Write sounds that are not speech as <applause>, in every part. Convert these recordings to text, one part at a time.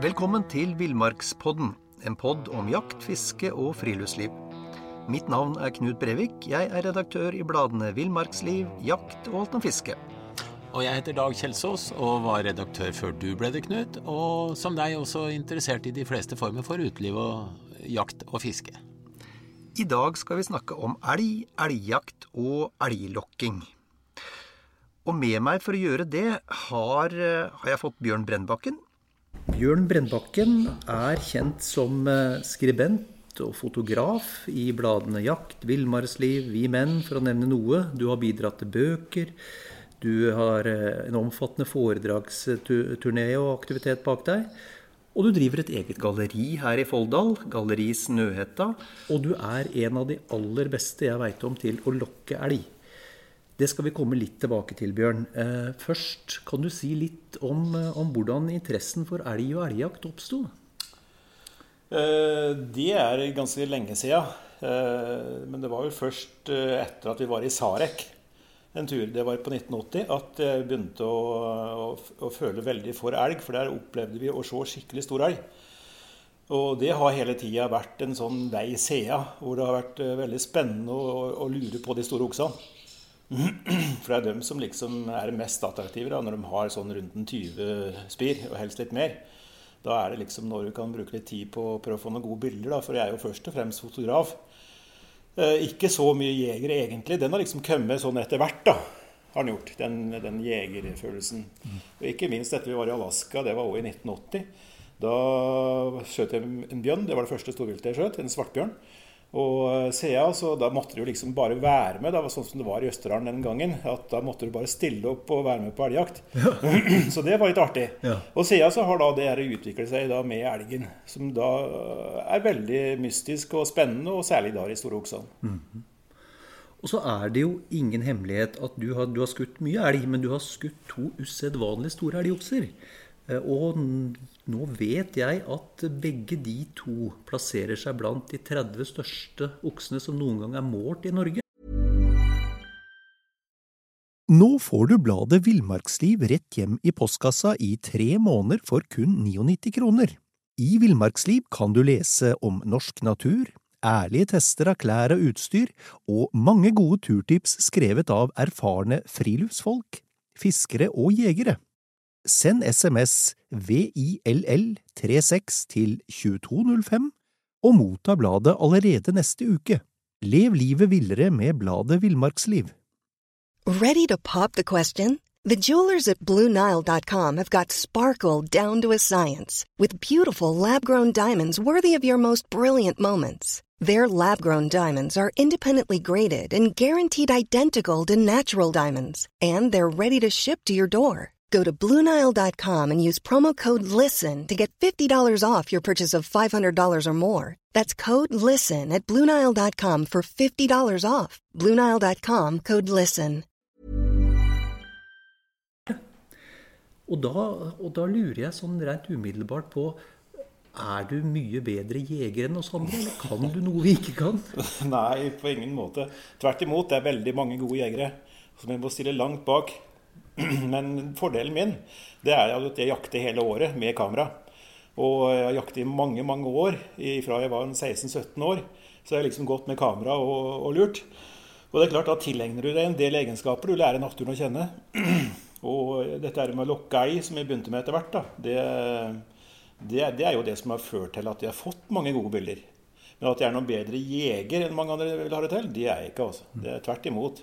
Velkommen til Villmarkspodden, en pod om jakt, fiske og friluftsliv. Mitt navn er Knut Brevik. Jeg er redaktør i bladene Villmarksliv, Jakt og Alt om fiske. Og jeg heter Dag Kjelsås og var redaktør før du ble det, Knut. Og som deg også interessert i de fleste former for uteliv og jakt og fiske. I dag skal vi snakke om elg, elgjakt og elglokking. Og med meg for å gjøre det har, har jeg fått Bjørn Brennbakken. Bjørn Brennbakken er kjent som eh, skribent og fotograf i bladene Jakt, Villmarksliv, Vi Menn, for å nevne noe. Du har bidratt til bøker. Du har eh, en omfattende foredragsturné og aktivitet bak deg. Og du driver et eget galleri her i Folldal, Galleri Snøhetta. Og du er en av de aller beste jeg veit om til å lokke elg. Det skal vi komme litt tilbake til, Bjørn. Eh, først, kan du si litt om, eh, om hvordan interessen for elg og elgjakt oppsto? Eh, det er ganske lenge. Eh, men det var jo først etter at vi var i Sarek en tur, det var på 1980, at jeg begynte å, å, å føle veldig for elg. For der opplevde vi å se skikkelig stor elg. Og det har hele tida vært en sånn vei sea, hvor det har vært veldig spennende å, å lure på de store oksene. <clears throat> For det er dem som liksom er mest attraktive da, når de har sånn rundt en 20 spir, og helst litt mer. Da er det liksom når du kan bruke litt tid på å prøve å få noen gode bilder, da, for jeg er jo først og fremst fotograf. Eh, ikke så mye jegere, egentlig. Den har liksom kommet sånn etter hvert, da. Har den gjort, den, den jegerfølelsen. Og ikke minst etter vi var i Alaska, det var òg i 1980. Da skjøt jeg en bjørn. Det var det første storviltet jeg skjøt. En svartbjørn. Og CA, så da måtte du liksom bare være med. Det var sånn som det var i Østerdalen den gangen. at Da måtte du bare stille opp og være med på elgjakt. Ja. <clears throat> så det var litt artig. Ja. Og CA så har da det her utviklet seg da med elgen. Som da er veldig mystisk og spennende, og særlig da i store oksene. Mm -hmm. Og så er det jo ingen hemmelighet at du har, du har skutt mye elg, men du har skutt to usedvanlig store elgokser. Eh, og nå vet jeg at begge de to plasserer seg blant de 30 største oksene som noen gang er målt i Norge. Nå får du bladet Villmarksliv rett hjem i postkassa i tre måneder for kun 99 kroner. I Villmarksliv kan du lese om norsk natur, ærlige tester av klær og utstyr, og mange gode turtips skrevet av erfarne friluftsfolk, fiskere og jegere. Send SMS VILL36 til 2205 og motta bladet allerede neste uke. Lev livet villere med bladet Villmarksliv. Ready to pop the question? The jewelers at BlueNile.com have got sparkle down to a science with beautiful lab-grown diamonds worthy of your most brilliant moments. Their lab-grown diamonds are independently graded and guaranteed identical to natural diamonds, and they're ready to ship to your door. Go to Bluenile.com and use promo code LISTEN to get $50 off your purchase of $500 or more. That's code LISTEN at Bluenile.com for $50 off. Bluenile.com code LISTEN. Og da, og da lurer jeg sånn rent umiddelbart på er du mye bedre jeger enn oss andre, eller kan du noe vi ikke kan? <laughs> Nei, på ingen måte. Tvert imot, det er veldig mange gode jegere som vi må stille langt bak. <clears throat> Men fordelen min det er at jeg jakter hele året med kamera. Og jeg har jaktet i mange mange år. Fra jeg var 16-17 år så jeg har liksom gått med kamera og, og, lurt. Og det er klart, Da tilegner du deg en del egenskaper. Du lærer naturen å kjenne. <clears throat> Og dette med å lokke ei, som jeg begynte med etter hvert, da, det, det, det, er jo det som har ført til at jeg har fått mange gode bilder. Men at jeg er noen bedre jeger enn mange andre vil ha det til, det er jeg ikke. altså. Det er tvert imot.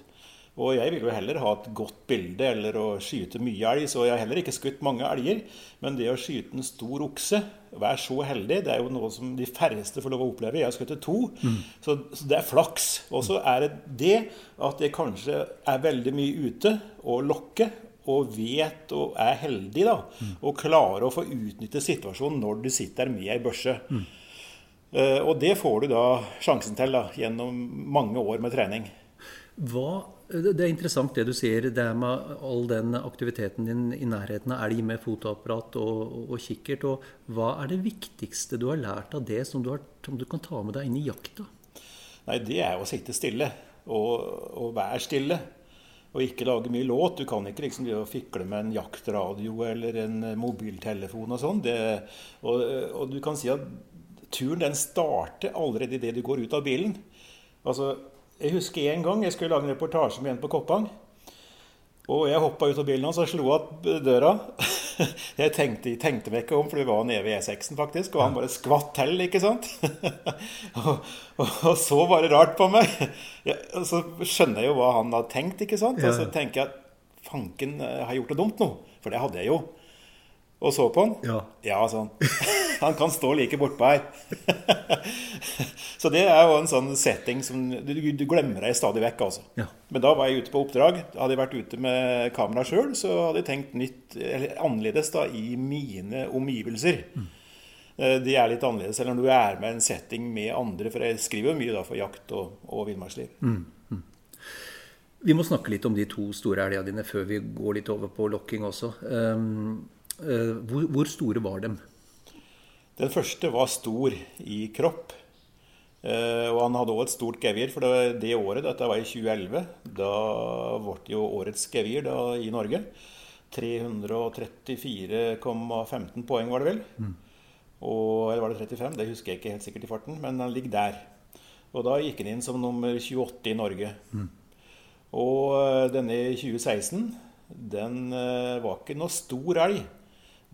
Og jeg vil jo heller ha et godt bilde eller å skyte mye elg, så jeg har heller ikke skutt mange elger. Men det å skyte en stor okse, vær så heldig, det er jo noe som de færreste får lov å oppleve. Jeg har skutt to, mm. så, så, det er flaks. Og så er det det at jeg kanskje er veldig mye ute og lokker. Og vet og er heldig, da. Mm. Og klarer å få utnytte situasjonen når du sitter med ei børse. Mm. Uh, og det får du da sjansen til da, gjennom mange år med trening. Hva det er interessant det du sier, det med all den aktiviteten din i nærheten av elg med fotoapparat og, og, og, kikkert. og Hva er det viktigste du har lært av det, som du, har, som du kan ta med deg inn i jakta? Nei, Det er å sitte stille og, og være stille. Og ikke lage mye låt. Du kan ikke liksom fikle med en jaktradio eller en mobiltelefon og sånn. Og, og, du kan si at turen den starter allerede idet du går ut av bilen. Altså, Jeg husker en gang jeg skulle lage en reportasje med en på Koppang. Og jeg hoppa ut av bilen hans og slo opp døra. <laughs> Jeg tenkte, tenkte, meg ikke om, for vi var nede ved E6-en, faktisk. Og han bare skvatt til, ikke sant? <laughs> og, og, og, så bare rart på meg. Ja, og så skjønner jeg jo hva han har tenkt, ikke sant? Og så tenker jeg at fanken har har gjort noe dumt nå. For det hadde jeg jo og så på han. Ja, ja sånn. <laughs> Han kan stå like bortpå her. <laughs> så det er jo en sånn setting som du, du glemmer deg stadig vekk. altså. Ja. Men da var jeg ute på oppdrag. Hadde jeg vært ute med kamera sjøl, så hadde jeg tenkt nytt, eller annerledes da, i mine omgivelser. Mm. De er litt annerledes eller når du er med en setting med andre. For jeg skriver jo mye da for jakt og, og villmarksliv. Mm. Mm. Vi må snakke litt om de to store elgene dine før vi går litt over på lokking også. Um, Eh, hvor, hvor, store var de? Den første var stor i kropp. Eh, og han hadde òg et stort gevir, for det, det, året, dette var i 2011, da ble jo årets gevir i Norge. 334,15 poeng, var det vel. Mm. Og, eller var det 35? Det husker jeg ikke helt sikkert i farten, men han ligger der. Og da gikk han inn som nummer 28 i Norge. Mm. Og eh, denne i 2016, den var ikke noe stor elg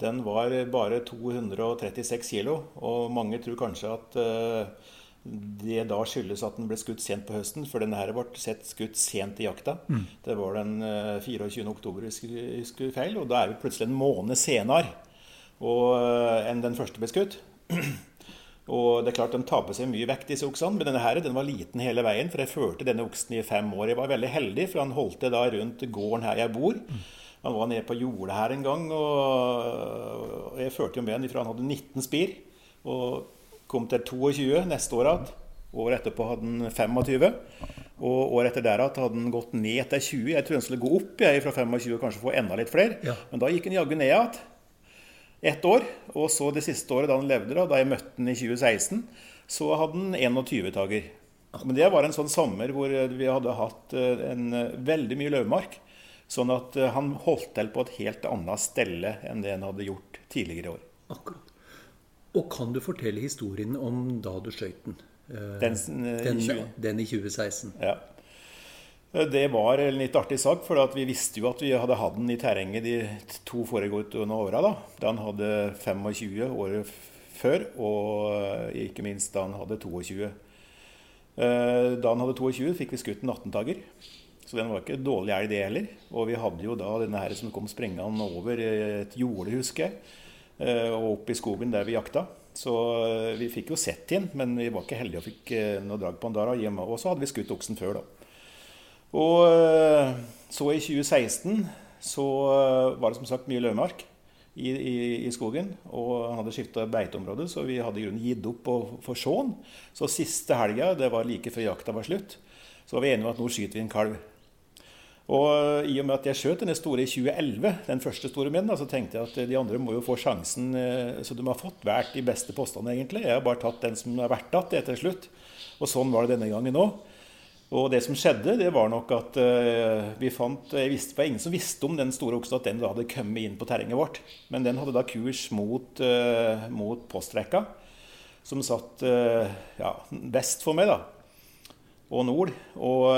den var bare 236 kilo. Og mange tror kanskje at eh, det da skyldes at den ble skutt sent på høsten, for denne her ble sett skutt sent i jakta. Mm. Det var den 24. Eh, oktober, husker feil, og da er vi plutselig en måned senere og, eh, enn den første ble skutt. <clears throat> Og det er klart Den taper seg mye vekt, disse oksene. Men denne her, den var liten hele veien, for jeg førte denne oksen i fem år. Jeg var veldig heldig, for han holdt det da rundt gården her jeg bor. Mm. Han var nede på jordet her en gang, og jeg førte jo med han ifra han hadde 19 spir. Og kom til 22 neste år igjen. Året etterpå hadde han 25. Og året etter der hadde han gått ned til 20. Jeg tror han skulle gå opp jeg, fra 25 og kanskje få enda litt flere. Ja. Men da gikk han jaggu ned igjen. Ett år. Og så det siste året da han levde, da, da jeg møtte han i 2016, så hadde han 21-tager. Men det var en sånn sommer hvor vi hadde hatt eh, en eh, veldig mye løvmark. Sånn at eh, han holdt til på et helt annet stelle enn det han hadde gjort tidligere i år. Akkurat. Og kan du fortelle historien om da du skøyt den? Eh, den, eh, den, den, i 2016? Ja. Det var en litt artig sak, for vi visste jo at vi hadde hatt den i terrenget de to foregående åra. Da. da han hadde 25 året før, og ikke minst da han hadde 22. Da han hadde 22, fikk vi skutt en 18-dager. Så den var ikke dårlig elg, det heller. Og vi hadde jo da denne her som kom sprengende over et jorde, husker jeg, eh, og opp i skogen der vi jakta. Så eh, vi fikk jo sett inn, men vi var ikke heldige og fikk eh, noe drag på den der. Hjemme. Og så hadde vi skutt oksen før, da. Og så i 2016 så var det som sagt mye løvmark i, i, i, skogen. Og han hadde skifta beiteområde, så vi hadde i grunnen gitt opp for sjåen. Så siste helga, det var like før jakta var slutt, så var vi enige om at nå skyter vi en kalv. Og i og med at jeg skjøt denne store i 2011, den første store min, så tenkte jeg at de andre må jo få sjansen. Eh, så de har fått hvert de beste postene, egentlig. Jeg har bare tatt den som er verdt det til slutt. Og sånn var det denne gangen òg. Og det som skjedde, det var nok at vi fant jeg visste, Det ingen som visste om den store oksen at den da hadde kommet inn på terrenget vårt. Men den hadde da kurs mot, mot postrekka, som satt ja, vest for meg, da. Og nord. Og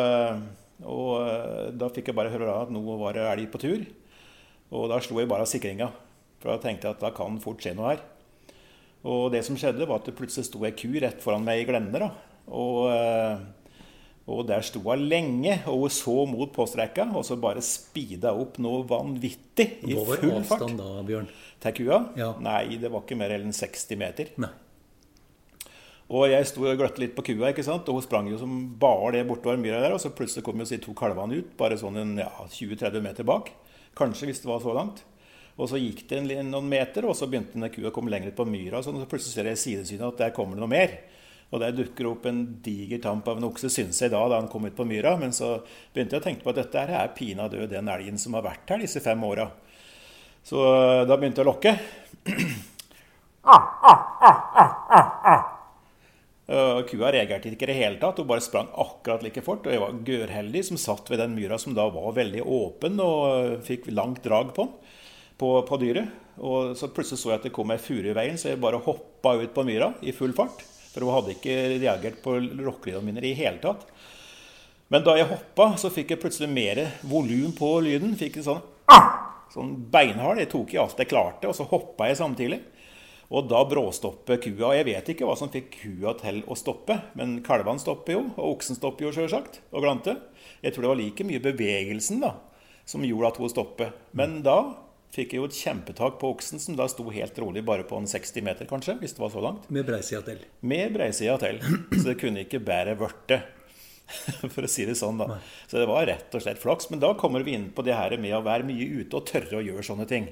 og eh, da fikk jeg bare høre at nå var det elg på tur. Og da slo jeg bare av sikringa, for da tenkte jeg at da kan fort skje noe her. Og det som skjedde, var at det plutselig sto ei ku rett foran meg i glenne. Og, eh, og, der sto hun lenge, og hun så mot postrekka, og så bare speeda opp noe vanvittig i full fart. Hva var avstand da, Bjørn? Til kua? Ja. Nei, det var ikke mer enn 60 meter. Nei. Og jeg sto og gløtte litt på kua, ikke sant? og hun sprang jo som bare det bortover myra der. Og så plutselig kom jo de to kalvene ut, bare sånn ja, 20-30 meter bak. Kanskje, hvis det var så langt. Og så gikk det en, noen meter, og så begynte denne kua å komme lenger ut på myra. Sånn, og så plutselig ser jeg i sidesynet at der kommer det noe mer. Og der dukker opp en diger tamp av en okse, syns jeg da, da han kom ut på myra. Men så begynte jeg å tenke på at dette her er pinadø den elgen som har vært her disse fem åra. Så da begynte jeg å lokke. Ah, ah, ah, ah, ah, ah. Kua reagerte ikke i det hele tatt, hun bare sprang akkurat like fort. Og jeg var gørheldig som satt ved den myra som da var veldig åpen og fikk langt drag på på, på dyret. Og så plutselig så jeg at det kom ei furu i veien, så jeg bare hoppa ut på myra i full fart. For hun hadde ikke reagert på rockelydene mine i det hele tatt. Men da jeg hoppa, så fikk jeg plutselig mer volum på lyden. Fikk en sånn, sånn beinhard. Jeg tok i alt jeg klarte, og så hoppa jeg samtidig. Og da bråstopper kua. Jeg vet ikke hva som fikk kua til å stoppe, men kalvene stopper jo, og oksen stopper jo sjølsagt, og glante. Jeg tror det var like mye bevegelsen da, som gjorde at hun stoppet. Men da fikk jeg jo et kjempetak på oksen, som da sto helt rolig bare på en 60 meter, kanskje, hvis det var så langt. Med breisida til? Med breisida til. Så det kunne ikke bære vørte. <laughs> For å si det sånn, da. Så det var rett og slett flaks. Men da kommer vi inn på det her med å være mye ute og tørre å gjøre sånne ting.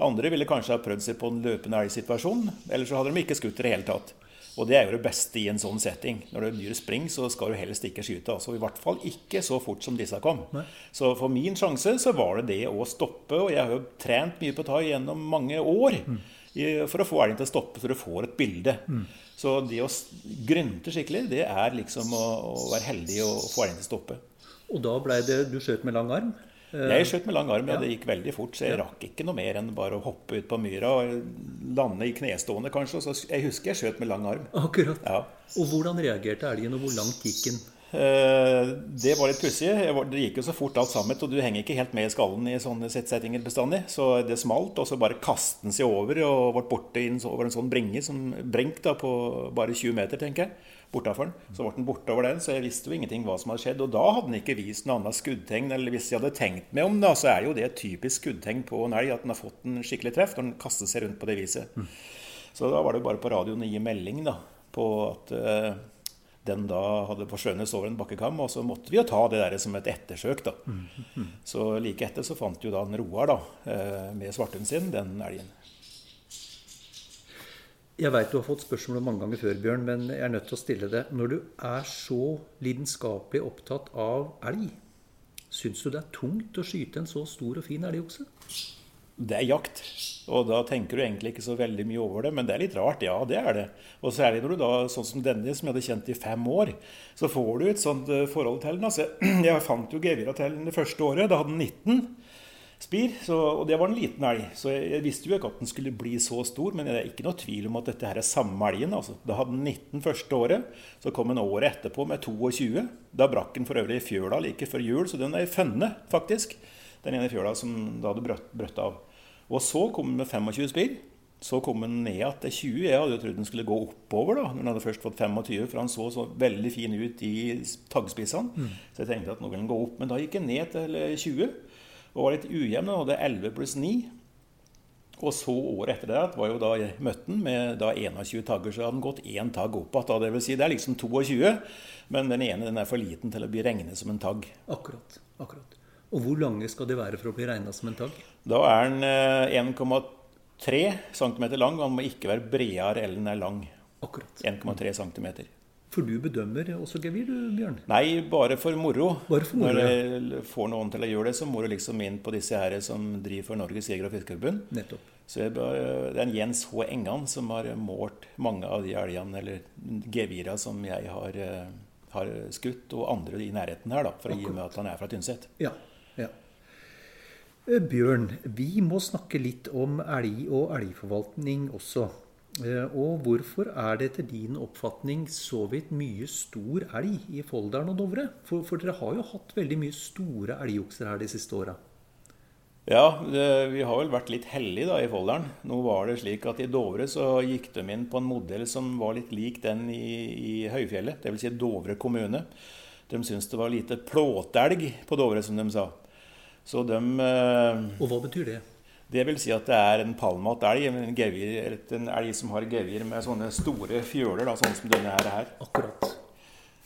Andre ville kanskje ha prøvd seg på en løpende elgsituasjon, eller så hadde de ikke skutt i det hele tatt. Og det er jo det beste i en sånn setting. Når det dyret springer, så skal du helst ikke skyte. Altså I hvert fall ikke så fort som disse kom. Nei. Så for min sjanse så var det det å stoppe. Og jeg har jo trent mye på å ta gjennom mange år mm. for å få elgen til å stoppe, så du får et bilde. Mm. Så det å grynte skikkelig, det er liksom å, å være heldig og få elgen til å stoppe. Og da ble det Du skjøt med lang arm? Jeg skjøt med lang arm, ja. Det gikk veldig fort, så jeg rakk ikke noe mer enn bare å hoppe ut på myra og lande i knestående, kanskje. Så jeg husker jeg skjøt med lang arm. Akkurat. Ja. Og hvordan reagerte elgen, og hvor langt gikk den? Eh, det var litt pussig. Det gikk jo så fort alt sammen, og du henger ikke helt med i skallen i sånne settinger bestandig. Så det smalt, og så bare kastet den seg over og ble borte over en sånn bringe, som brenk da på bare 20 meter, tenker jeg bortafor den. Så ble den borte over den, så jeg visste jo ingenting hva som hadde skjedd. Og da hadde den ikke vist noe annet skuddtegn. Eller hvis jeg hadde tenkt meg om, da, så er jo det et typisk skuddtegn på en elg, at den har fått en skikkelig treff når den kaster seg rundt på det viset. Mm. Så da var det bare på radioen å gi melding da, på at uh, den da hadde forsvunnet over en bakkekam. Og så måtte vi jo ta det der som et ettersøk. da. Mm. Mm. Så like etter så fant jo da en Roar da, uh, med svarthunden sin den elgen. Jeg veit du har fått spørsmålet mange ganger før, Bjørn, men jeg er nødt til å stille det. Når du er så lidenskapelig opptatt av elg, syns du det er tungt å skyte en så stor og fin elgokse? Det er jakt, og da tenker du egentlig ikke så veldig mye over det. Men det er litt rart, ja, det er det. Og særlig når du da, sånn som denne, som jeg hadde kjent i fem år, så får du et sånt eh, forhold til den. Altså, <clears throat> jeg fant jo gevira til den det første året. Da hadde den 19 spir. Så, og det var en liten elg. Så jeg, jeg, visste jo ikke at den skulle bli så stor. Men det er ikke noe tvil om at dette her er samme elgen. Altså. Da hadde den 19 første året. Så kom den året etterpå med 22. Da brakk den for øvrig i fjøla like før jul, så den er i fønne, faktisk. Den ene fjøla som da hadde brøtt, brøtt av. Og så kom den med 25 spir. Så kom den ned igjen til 20. Jeg hadde jo trodd den skulle gå oppover da, når den hadde først fått 25, for han så så veldig fin ut i taggspissene. Mm. Så jeg tenkte at nå vil den gå opp. Men da gikk den ned til 20 og var litt ujevn. og hadde 11 pluss 9. Og så året etter det var jo da jeg møtte den med da 21 tagger. Så hadde den gått én tagg opp igjen. Det vil si det er liksom 22, men den ene den er for liten til å bli regnet som en tagg. Akkurat. akkurat. Og hvor lange skal de være for å bli regna som en tagg? Da er den 1,3 cm lang, og den må ikke være bredere eller den er lang. Akkurat. 1,3 cm. For du bedømmer også gevir, du, Bjørn? Nei, bare for moro. Bare for moro, Når jeg får noen til å gjøre det, så må du liksom inn på disse her som driver for Norges jeger- og fiskerforbund. Nettopp. Så det er en Jens H. Engan som har målt mange av de elgene, eller gevira, som jeg har, eh, har, skutt, og andre i nærheten her, da, for å gi meg at han er fra Tynset. Ja, ja. Eh, Bjørn, vi må snakke litt om elg og elgforvaltning også. Eh, og hvorfor er det etter din oppfatning så vidt mye stor elg i Folldalen og Dovre? For, for, dere har jo hatt veldig mye store elgokser her de siste åra. Ja, det, vi har vel vært litt heldige da i Folldalen. Nå var det slik at i Dovre så gikk de inn på en modell som var litt lik den i, i Høyfjellet, dvs. Si Dovre kommune. De syntes det var lite plåtelg på Dovre, som de sa. Så de eh, Og hva betyr det? Det vil si at det er en palmat elg, en, gevir, en elg som har gevir med sånne store fjøler, da, sånn som denne her. er. Akkurat.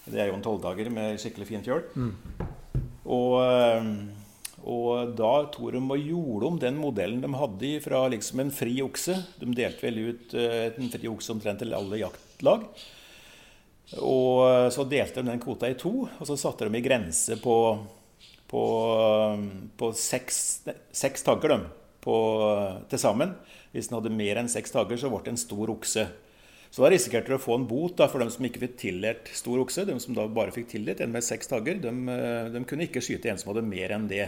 Det er jo en tolvdager med skikkelig fin fjøl. Mm. Og, eh, og, da tok de og gjorde om den modellen de hadde fra liksom en fri okse. De delte vel ut eh, en fri okse omtrent til alle jaktlag. Og eh, så delte de den kvota i to, og så satte de i grense på, på, på seks, seks tagger. De til sammen. Hvis den hadde mer enn seks dager, så ble det en stor okse. Så da risikerte du å få en bot da, for dem som ikke fikk tildelt stor okse. De som da bare fikk tildelt en med seks tagger, de, de kunne ikke skyte en som hadde mer enn det.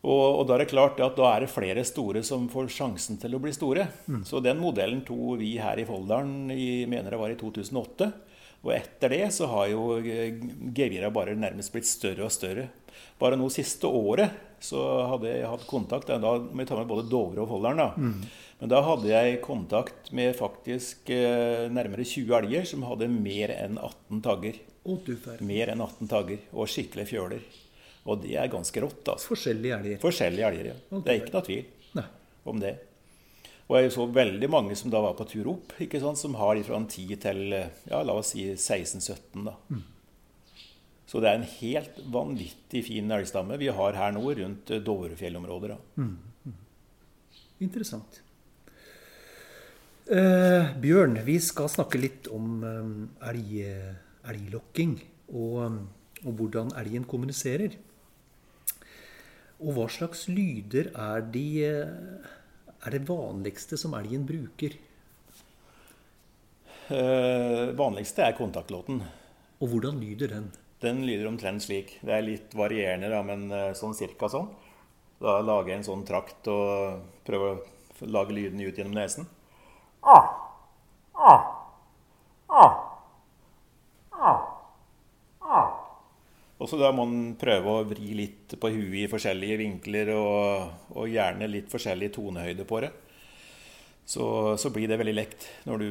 Og, og, da er det klart at da er det flere store som får sjansen til å bli store. Mm. Så den modellen tok vi her i Folldalen i mener det var i 2008. Og etter det så har jo gevira bare nærmest blitt større og større. Bare nå siste året så hadde jeg hatt kontakt Da må jeg ta med både Dovre og Folldalen. da. Mm. Men da hadde jeg kontakt med faktisk eh, nærmere 20 elger som hadde mer enn 18 tagger. Mer enn 18 tagger, og skikkelig fjøler. Og det er ganske rått. altså. Forskjellige elger? Forskjellige elger, ja. Det er ikke noe tvil Nei. om det. Og jeg så veldig mange som da var på tur opp, ikke sant, som har fra 10 til ja, la oss si 16-17. da. Mm. Så det er en helt vanvittig fin elgstamme vi har her nå rundt Dovrefjellområdet. Mm. Mm. Interessant. Eh, Bjørn, vi skal snakke litt om um, elg, elglokking og, og hvordan elgen kommuniserer. Og hva slags lyder er, de, er det vanligste som elgen bruker? Eh, vanligste er kontaktlåten. Og hvordan lyder den? Den lyder omtrent slik. Det er litt varierende, da, men eh, sånn cirka sånn. Da lager jeg en sånn trakt og prøver å lage lyden ut gjennom nesen. Ah, ah, ah. Og så da må man prøve å vri litt på huet i forskjellige vinkler, og, og gjerne litt forskjellig tonehøyde på det. Så, så, blir det veldig lekt når du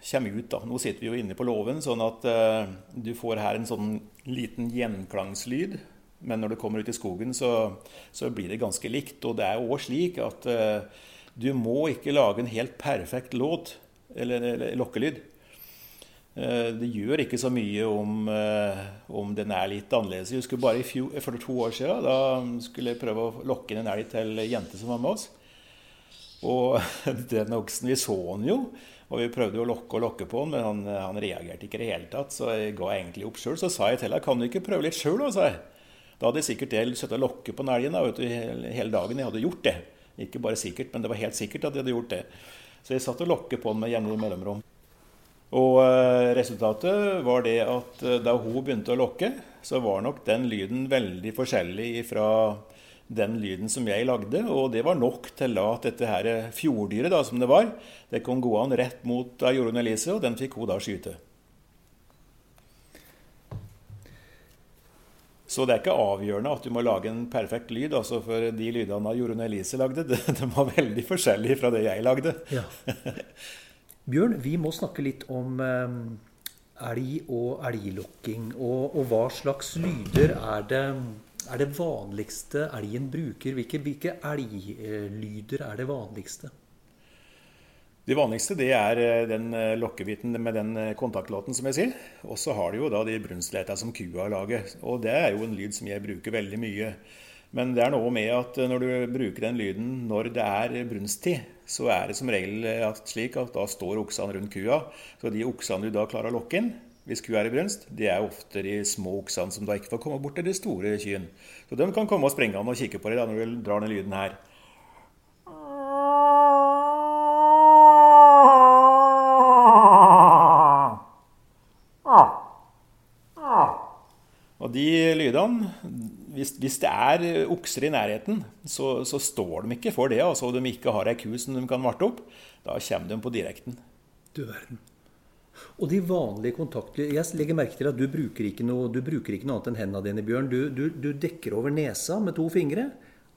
kommer ut. da. Nå sitter vi jo inne på låven, sånn at uh, du får her en sånn liten gjenklangslyd. Men når du kommer ut i skogen, så, så blir det ganske likt. Og det er òg slik at uh, du må ikke lage en helt perfekt låt, eller, eller lokkelyd. Uh, det gjør ikke så mye om, om, den er litt annerledes. Jeg husker bare fjor, For to år siden da skulle jeg prøve å lokke inn en elg til jente som var med oss. Og <laughs> den oksen, vi så han jo, og vi prøvde å lokke og lokke på han, men han, han reagerte ikke i det hele tatt. Så jeg ga egentlig opp sjøl. Så sa jeg til henne kan du ikke prøve litt sjøl, da, Da hadde jeg sikkert jeg sittet og lokket på den elgen hele dagen. Jeg hadde gjort det. Ikke bare sikkert, men det var helt sikkert at jeg hadde gjort det. Så jeg satt og lokket på den med jevnlig mellomrom. Og eh, resultatet var det at eh, da hun begynte å lokke, så var nok den lyden veldig forskjellig fra den lyden som jeg lagde. Og det var nok til at dette her fjorddyret, da, som det var, det kom gå an rett mot Jorunn Elise, og den fikk hun da skyte. Så det er ikke avgjørende at du må lage en perfekt lyd. altså For de lydene Jorunn Elise lagde, <laughs> de, de var veldig forskjellige fra det jeg lagde. Ja. <laughs> Bjørn, vi må snakke litt om eh, elg og elglokking. Og, og, hva slags lyder er det, er det vanligste elgen bruker? Hvilke, hvilke elglyder er det vanligste? Det vanligste det er eh, den eh, lokkebiten med den kontaktlåten, som jeg sier. Og så har du jo da de brunstleita som kua lager. Og det er jo en lyd som jeg bruker veldig mye. Men det er noe med at når du bruker den lyden når det er brunsttid, så er det som regel slik at da står oksene rundt kua. Så de oksene du da klarer å lokke inn hvis kua er i brunst, det er ofte de små oksene som da ikke får komme bort til de store kyrne. Så de kan komme og sprenge an og kikke på deg når du drar ned lyden her. Og de lydene hvis, hvis, det er okser i nærheten, så, så, står de ikke for det. altså, Og de ikke har ei ku som de kan varte opp. Da kommer de på direkten. Du verden. Og de vanlige kontaktene Jeg legger merke til at du bruker ikke noe, bruker ikke noe annet enn hendene dine, Bjørn. Du, du, du, dekker over nesa med to fingre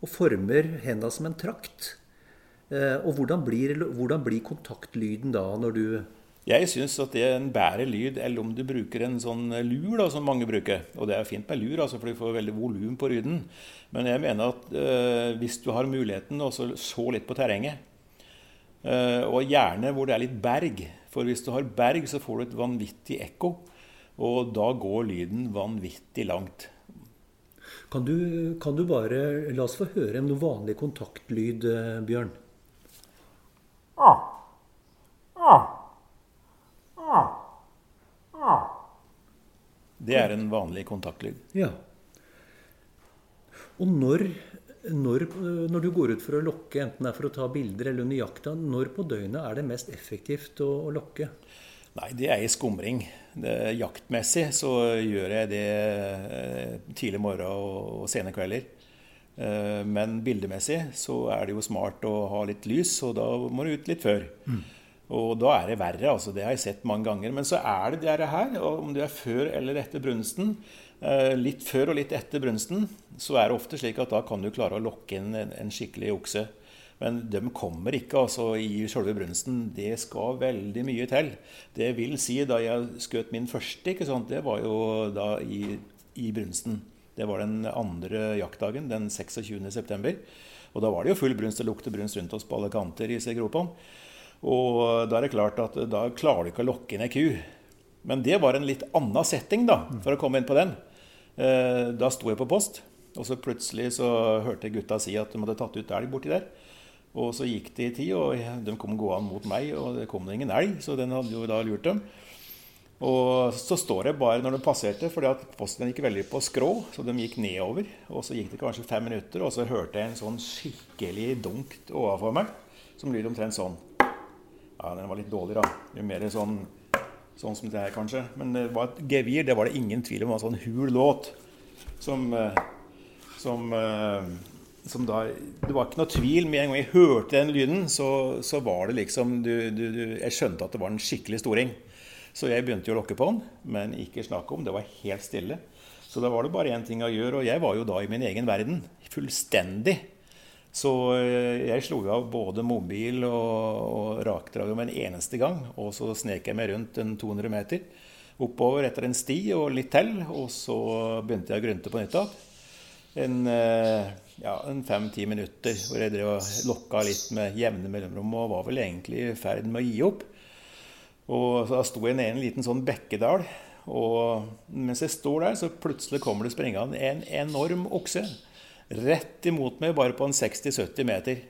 og former hendene som en trakt. Eh, og hvordan blir, hvordan blir kontaktlyden da, når du jeg syns at det er en bedre lyd eller om du bruker en sånn lur, da, som mange bruker. Og det er fint med lur, altså, for du får veldig volum på lyden. Men jeg mener at eh, hvis du har muligheten, så litt på terrenget. Eh, og gjerne hvor det er litt berg. For hvis du har berg, så får du et vanvittig ekko. Og da går lyden vanvittig langt. Kan du, kan du bare La oss få høre noe vanlig kontaktlyd, Bjørn. Ah. Ah. Ah. Ah. Det er en vanlig kontaktlyd. Ja. Og når Når, når, du går ut for å lokke, enten det er for å ta bilder eller under jakta, når på døgnet er det mest effektivt å, å lokke? Nei, det er i skumring. Det, jaktmessig så gjør jeg det eh, tidlig morgen og, og sene kvelder. Eh, men bildemessig så er det jo smart å ha litt lys, og da må du ut litt før. Mm. Og da er det verre, altså. Det har jeg sett mange ganger. Men så er det det her, om du er før eller etter brunsten, Eh, litt før og litt etter brunsten så er det ofte slik at da kan du klare å lokke inn en, skikkelig okse. Men de kommer ikke altså i selve brunsten. Det skal veldig mye til. Det vil si, da jeg skjøt min første, det var jo da i, i brunsten. Det var den andre jaktdagen, den 26.9. Og da var det jo full brunst. Det lukter brunst rundt oss på alle kanter i gropene. Og da er det klart at da klarer du ikke å lokke inn ei ku. Men det var en litt annen setting, da, for å komme inn på den. Eh, da sto jeg på post, og så plutselig så hørte jeg gutta si at de hadde tatt ut elg borti der. Og så gikk det i tid, og de kom gående mot meg, og det kom ingen elg. Så den hadde jo da lurt dem. Og så står jeg bare når de passerte, fordi at posten gikk veldig på skrå, så de gikk nedover. Og så gikk det kanskje fem minutter, og så hørte jeg en sånn skikkelig dunk overfor meg, som lyder omtrent sånn. Ja, den var litt dårlig, da. Jo mer sånn Sånn som det her, kanskje. Men det var et gevir. Det var det ingen tvil om. Det var en sånn hul låt som, eh, som, eh, som da, Det var ikke noe tvil. Med en gang jeg hørte den lyden, så, så var det liksom du, du, du, Jeg skjønte at det var en skikkelig storing. Så jeg begynte jo å lokke på den, men ikke snakk om. Det var helt stille. Så da var det bare én ting å gjøre, og jeg var jo da i min egen verden. Fullstendig. Så eh, jeg slo av både mobil og, og rakdraget med en eneste gang. Og så snek jeg meg rundt en 200 meter oppover etter en sti og litt til. Og så begynte jeg å grunte på nytt. En, eh, ja, en fem-ti minutter hvor jeg drev og lokka litt med jevne mellomrom og var vel egentlig i ferd med å gi opp. Og Da sto jeg nede i en liten sånn bekkedal. Og mens jeg står der, så plutselig kommer det springende en enorm okse rett imot meg, bare på en 60-70 meter.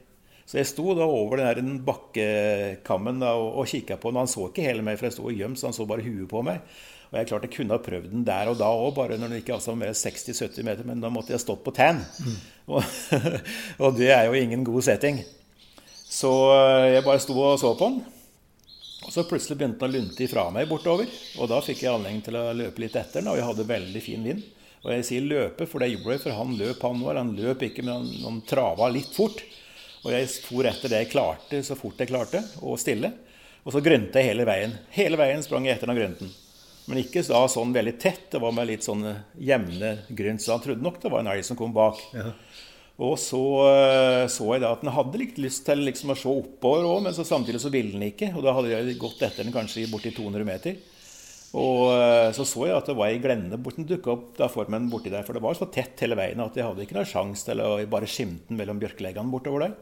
Så jeg sto da over den bakkekammen da, og, og kikka på den. Han så ikke hele meg, for jeg sto gjemt, så han så bare huet på meg. Og jeg klarte jeg kunne ha prøvd den der og da òg, bare når den ikke altså var mer 60-70 meter. Men da måtte jeg stått på tann. Mm. Og, <laughs> og, det er jo ingen god setting. Så eh, jeg bare sto og så på den. Og så plutselig begynte den å lunte ifra meg bortover. Og da fikk jeg anledning til å løpe litt etter den, og jeg hadde veldig fin vind. Og jeg sier løpe, for det gjorde jeg, for han løp, han var. Han løp ikke, men han, han trava litt fort. Og jeg for etter det jeg klarte, så fort jeg klarte, og stille. Og så grønte jeg hele veien. Hele veien sprang jeg etter den grønten. Men ikke da sånn veldig tett. Det var med litt sånn jevne grønt. Så han trodde nok det var en elg som kom bak. Ja. Og så eh, så jeg da at den hadde litt lyst til liksom å se oppover òg, men så samtidig så ville den ikke. Og da hadde jeg gått etter den kanskje borti 200 meter. Og eh, så så jeg at det var ei glenne borten dukka opp da formen borti der. For det var så tett hele veien at jeg hadde ikke noen sjanse til å bare skimte den mellom bjørkeleggene bortover der.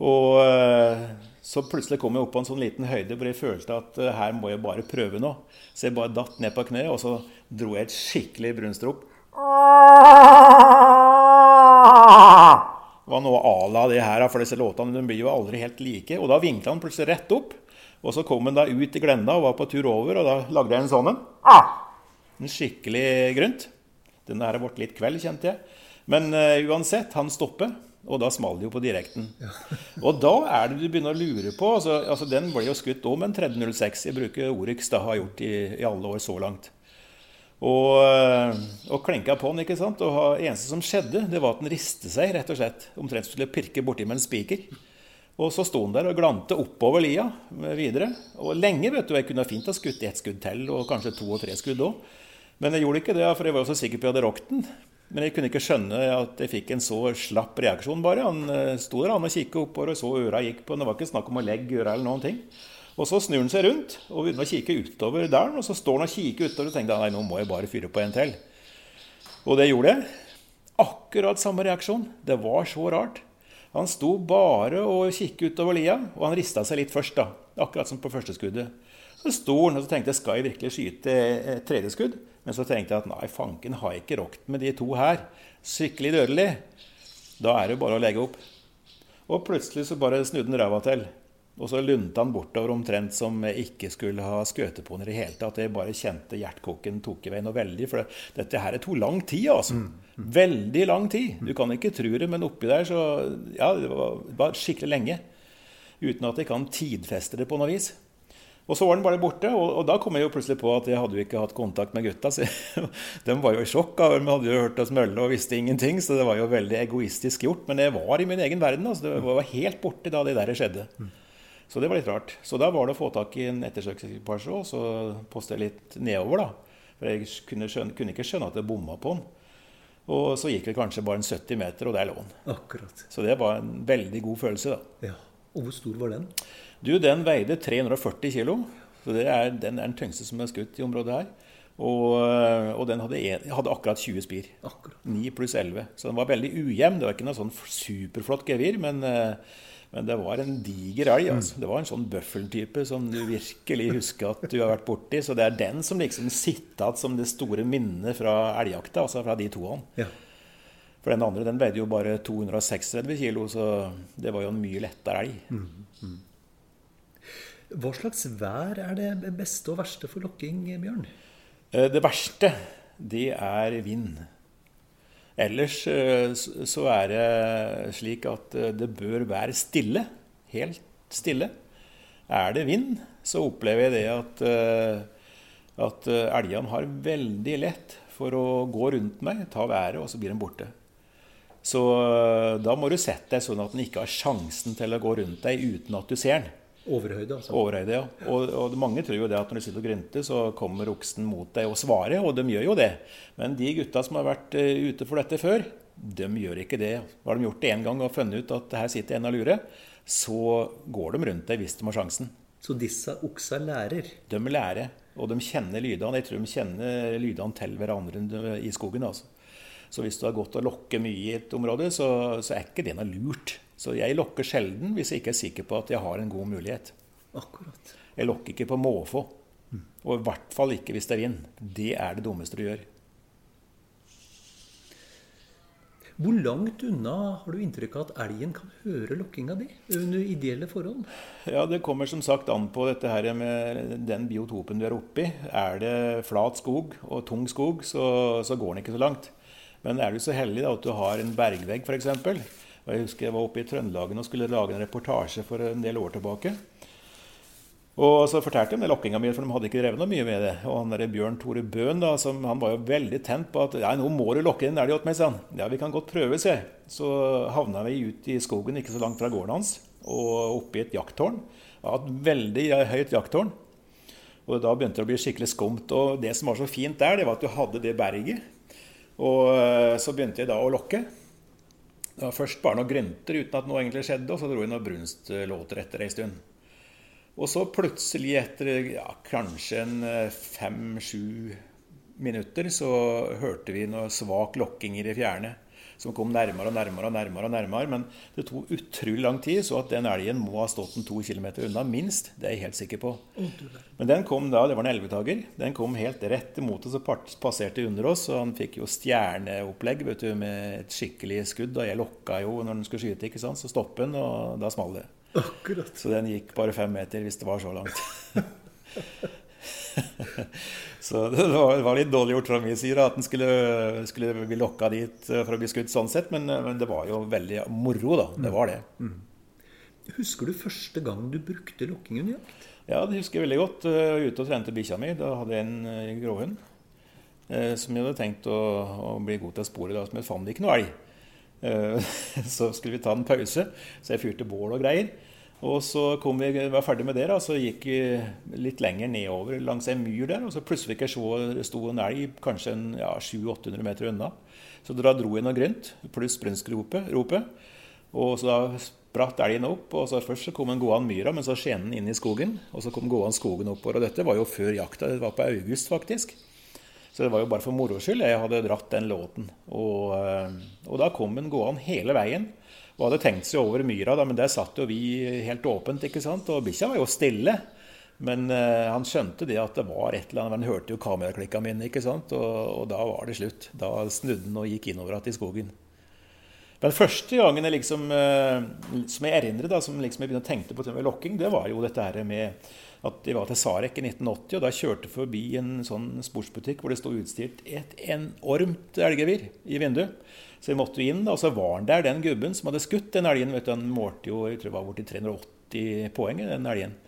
Og eh, så plutselig kom jeg opp på en sånn liten høyde hvor jeg følte at eh, her må jeg bare prøve noe. Så jeg bare datt ned på kne, og så dro jeg et skikkelig brunstrop. Det var noe à la det her, for disse låtene de blir jo aldri helt like. Og da vinkla han plutselig rett opp. Og så kom han da ut i Glenda og var på tur over, og da lagde jeg en sånn en. Ah! En skikkelig grunt. Den der ble litt kveld, kjente jeg. Men uh, uansett, han stopper. Og da smalt det jo på direkten. Ja. <laughs> og da er det du begynner å lure på altså, altså Den ble jo skutt òg med en 3006. Jeg bruker Oryx, da har gjort i, i alle år så langt. Og, eh, og klenka på den. ikke sant? Og det eneste som skjedde, det var at den riste seg, rett og slett. Omtrent skulle pirke borti med en spiker. Og så sto han der og glante oppover lia videre. Og lenge, vet du. Jeg kunne fint ha skutt ett skudd til, og kanskje to og tre skudd òg. Men jeg gjorde ikke det, for jeg var jo så sikker på at jeg hadde rokt den. Men jeg kunne ikke skjønne at jeg fikk en så slapp reaksjon, bare. Han eh, sto der han og kikket oppover og så øra gikk på. Det var ikke snakk om å legge øra eller noen ting. Og så snur han seg rundt og begynner å kikke utover dalen. Og så står han og kikker utover og tenker nei, nå må jeg bare fyre på en til. Og det gjorde jeg. Akkurat samme reaksjon. Det var så rart. Han sto bare og kikket utover lia, og han rista seg litt først, da, akkurat som på første skuddet. Så sto han og så tenkte skal jeg virkelig skyte et tredje skudd? Men så tenkte jeg at nei, fanken har jeg ikke rokt med de to her. Skikkelig dødelig. Da er det bare å legge opp. Og plutselig så bare snudde han ræva til. Og så lunta han bortover omtrent som jeg ikke skulle ha skutt på den i det hele tatt. Jeg bare kjente hjertekoken tok i vei noe veldig. For dette her tok lang tid, altså. Mm. Veldig lang tid. Du kan ikke tro det, men oppi der så Ja, det var, det var skikkelig lenge. Uten at jeg kan tidfeste det på noe vis. Og så var den bare borte, og, og, da kom jeg jo plutselig på at jeg hadde jo ikke hatt kontakt med gutta. Så <laughs> de var jo i sjokk. De hadde jo hørt oss mølle og visste ingenting, så det var jo veldig egoistisk gjort. Men jeg var i min egen verden. altså Det var helt borte da det der skjedde. Så det var litt rart. Så da var det å få tak i en ettersøksekvipasje, og så poste litt nedover, da. For jeg kunne, skjønne, kunne ikke skjønne at det bomma på den. Og så gikk det kanskje bare en 70 meter, og der lå den. Akkurat. Så det var en veldig god følelse, da. Ja. Og hvor stor var den? Du, Den veide 340 kg. Så det er, den er den tyngste som er skutt i området her. Og, og den hadde, en, hadde, akkurat 20 spir. Akkurat. 9 pluss 11. Så den var veldig ujevn. Det var ikke noe sånn superflott gevir, men, men, det var en diger elg. Altså. Det var en sånn bøffeltype som du virkelig husker at du har vært borti. Så det er den som liksom sitter igjen som det store minnet fra elgjakta, altså fra de toene. Ja. For den andre den veide jo bare 236 kilo, så det var jo en mye lettere elg. Mm, mm. Hva slags vær er det beste og verste for lokking, Bjørn? Eh, det verste, det er vind. Ellers eh, så er det slik at eh, det bør være stille. Helt stille. Er det vind, så opplever jeg det at, at elgene har veldig lett for å gå rundt meg, ta været, og så blir de borte. Så da må du sette deg sånn at den ikke har sjansen til å gå rundt deg uten at du ser den. Overhøyde, altså. Overhøyde, ja. Og, og, mange tror jo det at når du sitter og grynter, så kommer oksen mot deg og svarer, og de gjør jo det. Men de gutta som har vært uh, ute for dette før, de gjør ikke det. Har de gjort det én gang og funnet ut at her sitter en og lurer, så går de rundt deg hvis de har sjansen. Så disse oksa lærer? De lærer, og de kjenner lydene. Jeg tror de kjenner lydene til hverandre i skogen. altså. Så hvis du har gått og lokket mye i et område, så, så er ikke det noe lurt. Så jeg lokker sjelden hvis jeg ikke er sikker på at jeg har en god mulighet. Akkurat. Jeg lokker ikke på måfå. Og i hvert fall ikke hvis det er vind. Det er det dummeste du gjør. Hvor langt unna har du inntrykk av at elgen kan høre lokkinga di under ideelle forhold? Ja, Det kommer som sagt an på dette her med den biotopen du er oppi. Er det flat skog og tung skog, så, så går den ikke så langt. Men er du så heldig da, at du har en bergvegg f.eks., Jeg husker jeg var oppe i Trøndelagen og skulle lage en reportasje for en del år tilbake. Og så fortalte de lokkinga mi, for de hadde ikke drevet noe mye med det. Og han der Bjørn Tore Bøhn da, som, han var jo veldig tent på at ja, nå må du lokke en elg åt meg, sa han. Ja, vi kan godt prøve, se. Så havna vi ut i skogen ikke så langt fra gården hans, og oppe i et jakttårn. Ja, et veldig høyt jakttårn. Og da begynte det å bli skikkelig skumt. Og det som var så fint der, det var at du hadde det berget. Og eh, så begynte jeg da å lokke. Det var først bare noen grynter uten at noe egentlig skjedde, og så dro jeg noen brunstlåter etter ei stund. Og så plutselig, etter ja, kanskje en eh, fem-sju minutter, så hørte vi noe svak lokking i det fjerne som kom nærmere og nærmere og nærmere. og nærmere, Men det tok utrolig lang tid, så at den elgen må ha stått en to kilometer unna, minst. Det er jeg helt sikker på. Men den kom da, det var en elvetager, den kom helt rett imot oss og passerte under oss. Og han fikk jo stjerneopplegg vet du, med et skikkelig skudd. Og jeg lokka jo når den skulle skyte, ikke sant? så stoppet den, og da smalt det. Akkurat. Så den gikk bare fem meter, hvis det var så langt. <laughs> <laughs> så det var, litt dårlig gjort fra min side at en skulle, skulle, bli lokka dit for å bli skutt sånn sett, men, men, det var jo veldig moro, da. Det var det. Mm. Husker du første gang du brukte lokking under jakt? Ja, det husker jeg veldig godt. Jeg var ute og trente bikkja mi. Da hadde jeg en eh, gråhund eh, som jeg hadde tenkt å, å, bli god til å spore, da, men jeg fant ikke noe elg. Eh, <laughs> så skulle vi ta en pause, så jeg fyrte bål og greier. Og så kom vi, var ferdig med det, da, så gikk vi litt lenger nedover langs en myr der. Og så plutselig fikk jeg se det sto en elg kanskje ja, 700-800 meter unna. Så da dro jeg noe grønt pluss brunstropet. Og så da spratt elgen opp. og så Først så kom den gående myra, men så skjen den inn i skogen. Og så kom gående skogen oppover. Og dette var jo før jakta. Det var på august, faktisk. Så det var jo bare for moro skyld jeg hadde dratt den låten. Og, eh, og da kom den gående hele veien og hadde tenkt seg over myra, da, men der satt jo vi helt åpent. ikke sant? Og bikkja var jo stille. Men uh, han skjønte det at det var et eller annet. Han hørte jo kameraklikka mine, ikke sant? Og, og, da var det slutt. Da snudde han og gikk innover igjen i skogen. Men første gangen jeg liksom, uh, som jeg erindrer, da, som liksom jeg begynte å tenke på med lokking, det var jo dette her med at de var til Sarek i 1980, og da kjørte jeg forbi en sånn sportsbutikk hvor det sto utstilt et enormt elggevir i vinduet. Så jeg måtte jo inn, og så var han der, den gubben som hadde skutt den elgen. vet du, Han målte jo jeg tror det var borti 380 poeng, den elgen.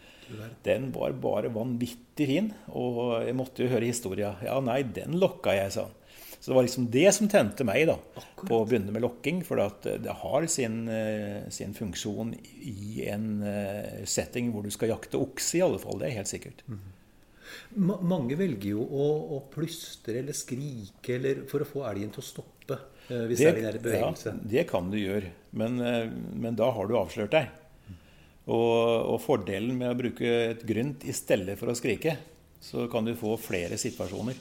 Den var bare vanvittig fin, og jeg måtte jo høre historia. Ja, nei, den lokka jeg, sa han. Så det var liksom det som tente meg da, Akkurat. på å begynne med lokking. For det har sin, eh, sin, funksjon i en eh, setting hvor du skal jakte okse, i alle fall. Det er helt sikkert. Mm. Mange velger jo å, å, plystre eller skrike eller for å få elgen til å stoppe. Eh, hvis det, elgen er i bevegelse. Ja, det kan du gjøre, men, men da har du avslørt deg. Og, og, fordelen med å bruke et grynt i stedet for å skrike, så kan du få flere situasjoner.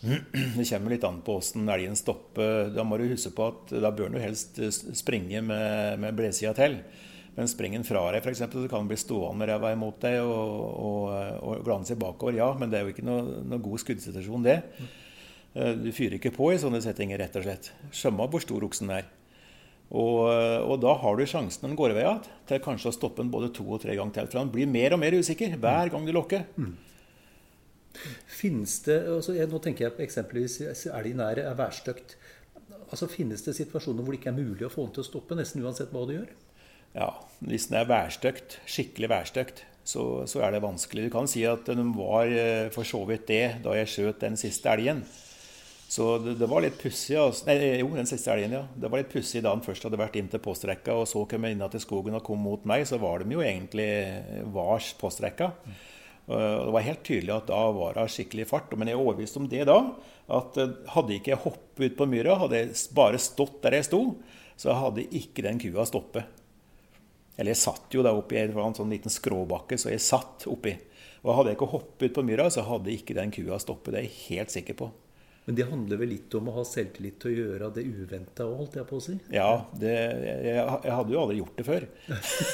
Det kommer litt an på åssen elgen stopper. Da må du huske på at da bør du helst eh, springe med, med bledsida til. Men springer den fra deg, f.eks., så kan den bli stående ræva imot deg og, og, og glanse bakover. Ja, men det er jo ikke noe, noe god skuddsituasjon, det. Eh, du fyrer ikke på i sånne settinger, rett og slett. Skjønner hvor stor oksen er. Og, og, da har du sjansen når den går i vei til kanskje å stoppe den både to og tre ganger til. For han blir mer og mer usikker hver gang du lokker. Mm. Finnes det altså, Nå tenker jeg på eksempelvis elg nær er værstøkt. Altså, finnes det situasjoner hvor det ikke er mulig å få den til å stoppe, nesten uansett hva du gjør? Ja, hvis den er værstøkt, skikkelig værstøkt, så, så, er det vanskelig. Du kan si at den var eh, for så vidt det da jeg skjøt den siste elgen. Så det, det var litt pussig altså. Nei, jo, den siste elgen, ja. Det var litt pussig da den først hadde vært inn til postrekka, og så kom inn til skogen og kom mot meg, så var de jo egentlig vars postrekka. Og det var helt tydelig at da var det skikkelig fart. Men jeg er overbevist om det da. At eh, hadde ikke jeg hoppet ut på myra, hadde jeg bare stått der jeg sto, så hadde ikke den kua stoppet. Eller jeg satt jo da oppi en sånn liten skråbakke, så jeg satt oppi. Og hadde jeg ikke hoppet ut på myra, så hadde ikke den kua stoppet. Det er jeg helt sikker på. Men det handler vel litt om å ha selvtillit til å gjøre det uventa òg, holdt jeg på å si? Ja, det, jeg, jeg, hadde jo aldri gjort det før.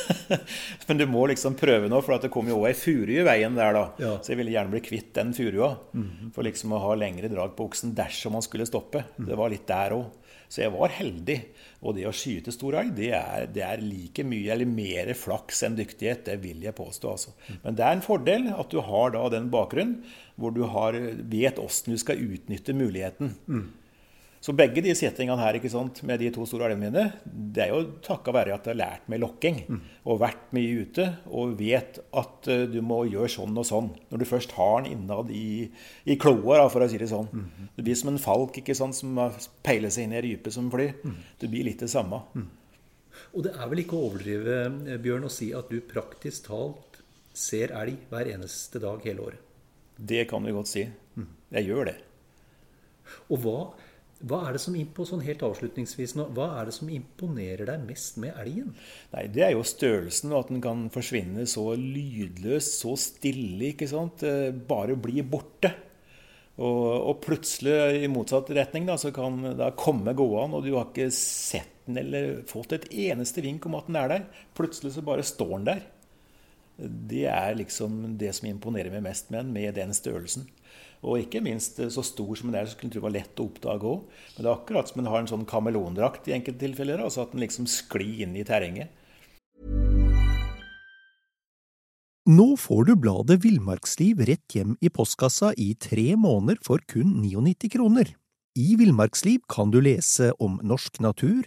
<laughs> Men du må liksom prøve nå, for det kom jo òg ei furu i veien der, da. Ja. Så jeg ville gjerne bli kvitt den furua. Mm -hmm. For liksom å ha lengre drag på oksen dersom man skulle stoppe. Mm. Det var litt der òg. Så jeg var heldig. Og det å skyte stor elg, det er, det er, like mye eller mer flaks enn dyktighet. Det vil jeg påstå. Altså. Men det er en fordel at du har da den bakgrunnen hvor du har, vet åssen du skal utnytte muligheten. Mm. Så begge de settingene her ikke sant, med de to store elvene mine, det er jo takka være at jeg har lært meg lokking mm. og vært mye ute og vet at uh, du må gjøre sånn og sånn. Når du først har den innad i, i kloa, for å si det sånn. Mm. Du blir som en falk ikke sant, som peiler seg inn i ei rype som flyr. Mm. Det blir litt det samme. Mm. Og det er vel ikke å overdrive, eh, Bjørn, å si at du praktisk talt ser elg hver eneste dag hele året? Det kan vi godt si. Jeg gjør det. Og hva, hva er det som sånn helt avslutningsvis nå, hva er det som imponerer deg mest med elgen? Nei, Det er jo størrelsen, og at den kan forsvinne så lydløst, så stille. ikke sant? Eh, bare bli borte. Og, og plutselig, i motsatt retning, da, så kan det komme gående, og du har ikke sett den eller fått et eneste vink om at den er der. Plutselig så bare står den der. Det er liksom det som imponerer meg mest med den, med den størrelsen. Og ikke minst så stor som den er, så kunne det var lett å oppdage òg. Men det er akkurat som den har en sånn kameleondrakt i enkelte tilfeller. Altså at den liksom sklir inn i terrenget. Nå får du bladet Villmarksliv rett hjem i postkassa i tre måneder for kun 99 kroner. I Villmarksliv kan du lese om norsk natur,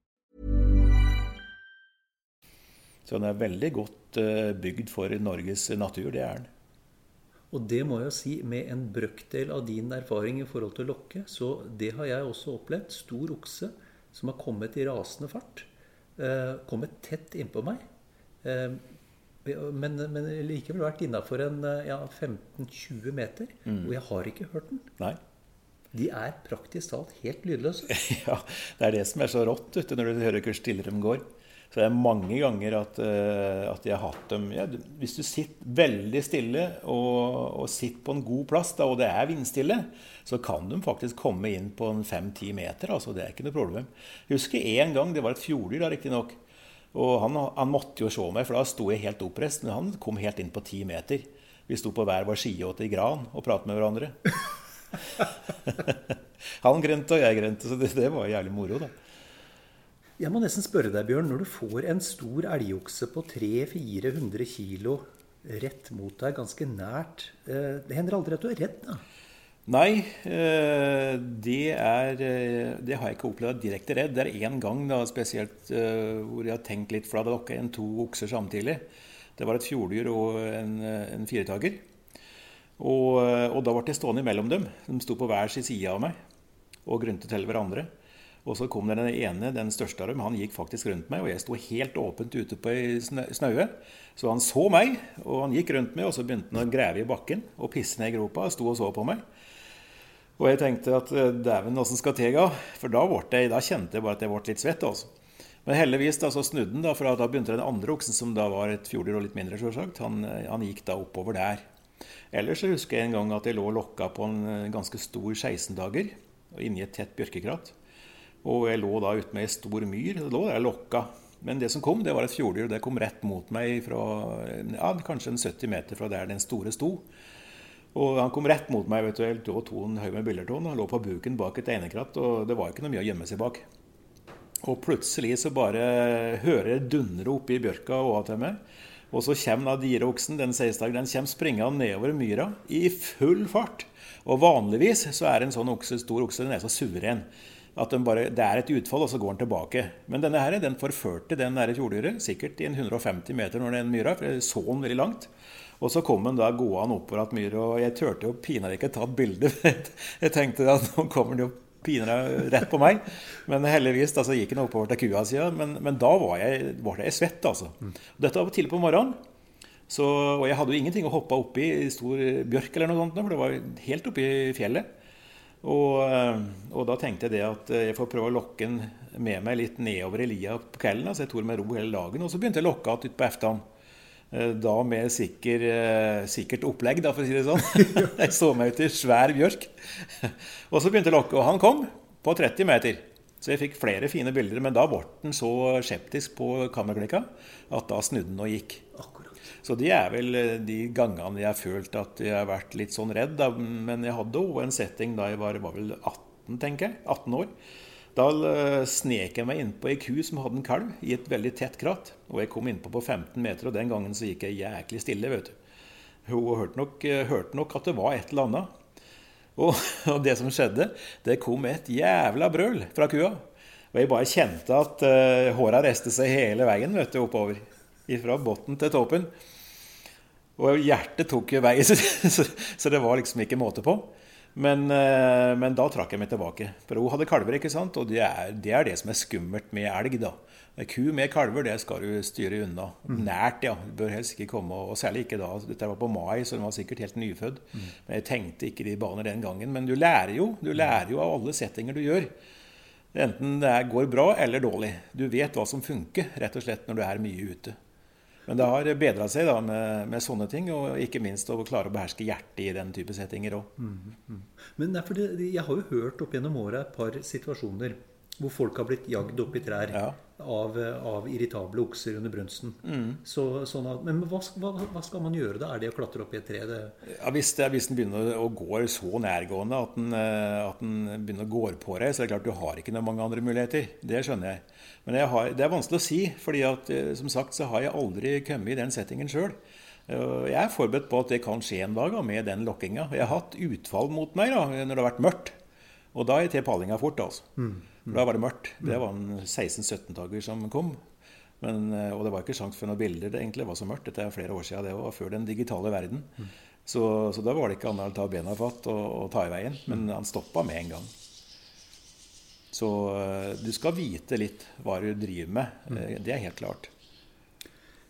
Så den er veldig godt uh, bygd for Norges natur, det er den. Og det må jeg si, med en brøkdel av din erfaring i forhold til lokke, så det har jeg også opplevd. Stor okse som har kommet i rasende fart. Eh, kommet tett innpå meg. Eh, men, men likevel vært innafor en ja, 15-20 meter. Mm. Og jeg har ikke hørt den. Nei. De er praktisk talt helt lydløse. <laughs> ja, det er det som er så rått ute når du hører hvor stille de går. Så det er mange ganger at, uh, at jeg har hatt dem ja, Hvis du sitter veldig stille og, og sitter på en god plass, da, og det er vindstille, så kan de faktisk komme inn på fem-ti meter. altså Det er ikke noe problem. Jeg husker en gang, det var et fjorddyr da, riktignok. Og han, han, måtte jo se meg, for da sto jeg helt oppreist. Men han kom helt inn på ti meter. Vi sto på hver vår side og til gran og pratet med hverandre. <laughs> han grønte, og jeg grønte, så det, det var jævlig moro, da. Jeg må nesten spørre deg, Bjørn. Når du får en stor elgokse på 300-400 kg rett mot deg, ganske nært eh, Det hender aldri at du er redd, da? Nei, eh, det, er, eh, det har jeg ikke opplevd direkte redd. Det er én gang da, spesielt hvor jeg har tenkt litt, for da hadde inn to okser samtidig. Det var et fjorddyr og en, en firetager. Og, og, da ble jeg stående imellom dem. De sto på hver sin side av meg og grunte til hverandre. Og så kom den ene, den største av dem, han gikk faktisk rundt meg, og jeg sto helt åpent ute på ei snaue. Så han så meg, og han gikk rundt meg, og så begynte han å grave i bakken og pisse ned i gropa og sto og så på meg. Og jeg tenkte at eh, dæven, åssen skal tega? For da, jeg, da, kjente jeg bare at jeg ble litt svett. altså. Men heldigvis da, så snudde han, da, for da begynte den andre oksen, som da var et fjordyr og litt mindre, selvsagt, han, han, gikk da oppover der. Ellers så husker jeg en gang at jeg lå lokka på en eh, ganske stor 16-dager inni et tett bjørkekratt. Og jeg lå da ute med ei stor myr. Det lå der lokka. Men det som kom, det var et fjorddyr. Det kom rett mot meg fra ja, kanskje en 70 meter fra der den store sto. Og han kom rett mot meg. vet du, Jeg lå to en haug med bildertårn. Han lå på buken bak et einekratt, og det var ikke noe mye å gjemme seg bak. Og plutselig så bare hører jeg dundre oppi bjørka og til meg. Og så kommer da dyreoksen, den 16 den kommer springende nedover myra i full fart. Og vanligvis så er en sånn okse, stor okse den er så suveren. At bare, det er et utfall, og så går den tilbake. Men denne her, den forførte den nære fjorddyret sikkert i en 150 meter når den myra, for jeg så den veldig langt. Og så kom den da gående oppover igjen myra, og jeg turte jo pinadø ikke ta et bilde. <laughs> Jeg tenkte at nå kommer den jo pinadø rett på meg. Men heldigvis da, så gikk den oppover til kua sida. Men, men, da var jeg, var jeg svett, altså. Dette var tidlig på morgenen. Så, og jeg hadde jo ingenting å hoppe oppi stor bjørk eller noe sånt, for det var helt oppe i fjellet. Og, eh, og, da tenkte jeg det at eh, jeg får prøve å lokke den med meg litt nedover i lia på kvelden. Altså jeg tok med ro hele dagen. Og så begynte jeg å lokke igjen utpå ettermiddagen. Eh, da med sikker, sikkert opplegg, da, for å si det sånn. <laughs> jeg så meg ut i svær bjørk. og så begynte jeg å lokke, og han kom på 30 meter. Så jeg fikk flere fine bilder. Men da ble han så skeptisk på kammerklikka at da snudde han og gikk. Akkurat. Så de er vel eh, de gangene jeg har følt at jeg har vært litt sånn redd. Men jeg hadde òg en setting da jeg var, var vel 18, tenker jeg. 18 år. Da eh, snek jeg meg innpå ei ku som hadde en kalv i et veldig tett kratt. Og jeg kom innpå på 15 meter, og den gangen så gikk jeg jæklig stille, vet du. Hun hørte nok, eh, hørte nok at det var et eller annet. Og, <laughs> og, det som skjedde, det kom et jævla brøl fra kua. Og jeg bare kjente at uh, håra reiste seg hele veien vet du, oppover. Fra bunnen til toppen. Og hjertet tok jo vei, <laughs> så, så, så, det var liksom ikke måte på. Men, eh, men, da trakk jeg meg tilbake. For hun hadde kalver, ikke sant? og det er, det er, det som er skummelt med elg. da. Ku med kalver det skal du styre unna. Mm. Nært, ja. Du bør helst ikke komme, og særlig ikke da. Dette var på mai, så den var sikkert helt nyfødt. Mm. Men Jeg tenkte ikke de baner den gangen. Men du lærer jo du lærer jo av alle settinger du gjør. Enten det går bra eller dårlig. Du vet hva som funker, rett og slett, når du er mye ute. Men det har bedra seg da med, med, sånne ting, og ikke minst å klare å beherske hjertet i den type settinger òg. Mm, mm. Men det, jeg har jo hørt opp gjennom åra et par situasjoner hvor folk har blitt jagd opp i trær ja. Av, av, irritable okser under brunsten. Mm. Så, sånn at, men hva, hva, hva, skal man gjøre da? Er det å klatre opp i et tre? Ja, hvis, det, hvis den begynner å gå så nærgående at den, eh, at den begynner å gå på deg, så er det klart du har ikke noen mange andre muligheter. Det skjønner jeg. Men jeg har, det er vanskelig å si, fordi at, eh, som sagt så har jeg aldri kommet i den settingen sjøl. Jeg er forberedt på at det kan skje en dag med den lokkinga. Jeg har hatt utfall mot meg da, når det har vært mørkt. Og da er jeg til pallinga fort. altså. Mm. Da var det mørkt. Det var 16-17-dager som kom. Men, eh, og det var ikke sjans for noen bilder. Det egentlig var så mørkt. Dette er flere år siden. Det var før den digitale verden. Mm. Så, så da var det ikke annet å ta bena fatt og, og ta i veien. Men han stoppa med en gang. Så eh, du skal vite litt hva du driver med. Eh, Det er helt klart.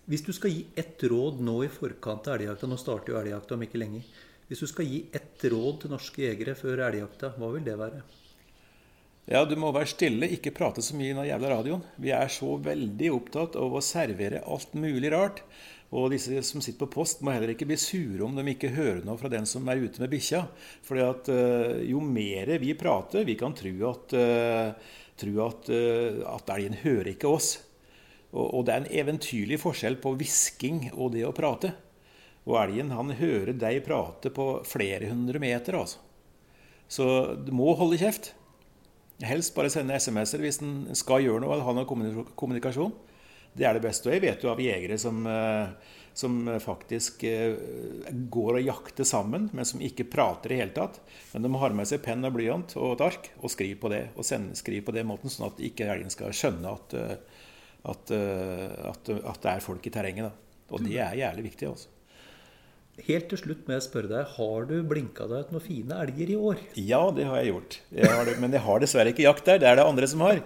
Hvis du skal gi ett råd nå i forkant av elgjakta Nå starter jo elgjakta om ikke lenge. Hvis du skal gi ett råd til norske jegere før elgjakta, hva vil det være? Ja, du må være stille, ikke prate så mye i den jævla radioen. Vi er så veldig opptatt av å servere alt mulig rart. Og disse som sitter på post, må heller ikke bli sure om de ikke hører noe fra den som er ute med bikkja. Fordi at eh, jo mer vi prater, vi kan tro at, uh, tro at, uh, at elgen hører ikke oss. Og, og det er en eventyrlig forskjell på hvisking og det å prate. Og elgen han hører deg prate på flere hundre meter, altså. Så du må holde kjeft. Helst bare sende SMS-er hvis en skal gjøre noe eller ha noe kommunikasjon. Det er det beste. Og jeg vet jo av jegere som, som faktisk går og jakter sammen, men som ikke prater i hele tatt. Men de har med seg penn og blyant og et ark og skriver på det. Og sender, skriver på det måten, sånn at ikke elgen skal skjønne at, at, at, at, det er folk i terrenget. Da. Og det er jævlig viktig. altså. Helt til slutt må jeg spørre deg, har du blinka deg ut noen fine elger i år? Ja, det har jeg gjort. Jeg har det, men jeg har dessverre ikke jakt der. Det er det andre som har.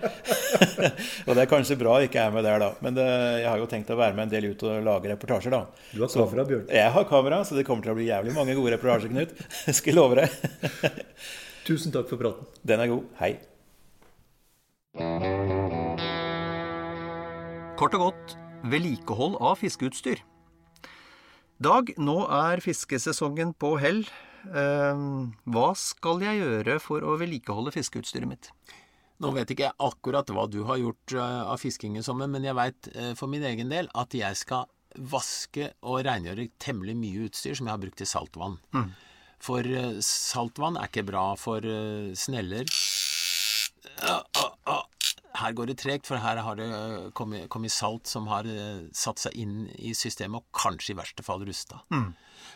<laughs> og det er kanskje bra jeg ikke er med der, da. Men det, jeg har jo tenkt å være med en del ut og lage reportasjer, da. Du har kamera, Bjørn? Jeg har kamera, så det kommer til å bli jævlig mange gode reportasjer, Knut. <laughs> Skal jeg love deg. <laughs> Tusen takk for praten. Den er god. Hei. Kort og godt vedlikehold av fiskeutstyr. Dag, nå er fiskesesongen på hell. Hva skal jeg gjøre for å vedlikeholde fiskeutstyret mitt? Nå vet ikke jeg akkurat hva du har gjort av fisking i sommer, men jeg veit for min egen del at jeg skal vaske og rengjøre temmelig mye utstyr som jeg har brukt i saltvann. Mm. For saltvann er ikke bra for sneller. Her går det tregt, for her har det kommet, kommet, salt som har satt seg inn i systemet, og kanskje i verste fall rusta. Mm.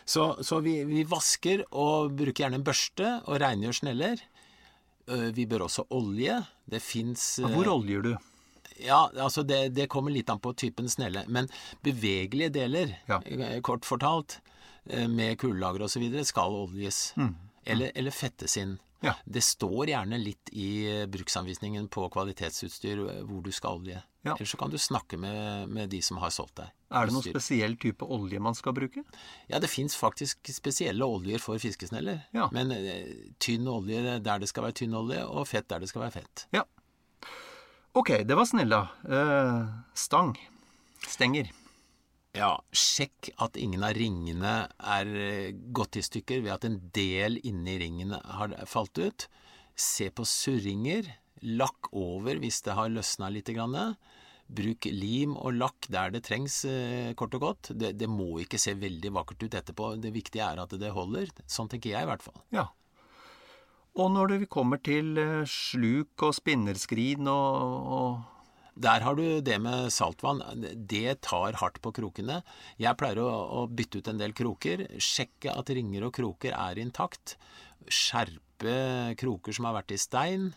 Så, så vi, vi, vasker og bruker gjerne en børste og rengjør sneller. Vi bør også olje. Det fins Hvor oljer du? Ja, altså det, det, kommer litt an på typen snelle. Men bevegelige deler, ja. kort fortalt, med kullelager osv., skal oljes. Mm. Eller, eller fettes inn. Ja. Det står gjerne litt i bruksanvisningen på kvalitetsutstyr hvor du skal olje. Ja. Eller så kan du snakke med, med, de som har solgt deg. Er det noen spesiell type olje man skal bruke? Ja, det fins faktisk spesielle oljer for fiskesneller. Ja. Men tynn olje der det skal være tynn olje, og fett der det skal være fett. Ja. Ok, det var snella. Eh, stang. Stenger. Ja, sjekk at ingen av ringene er gått i stykker ved at en del inni ringene har falt ut. Se på surringer. Lakk over hvis det har løsna litt. Bruk lim og lakk der det trengs, kort og godt. Det, det, må ikke se veldig vakkert ut etterpå. Det viktige er at det holder. Sånn tenker jeg i hvert fall. Ja. Og når det kommer til sluk og spinnerskrin og, og der har du det med saltvann. Det tar hardt på krokene. Jeg pleier å, å, bytte ut en del kroker. Sjekke at ringer og kroker er intakt. Skjerpe kroker som har vært i stein.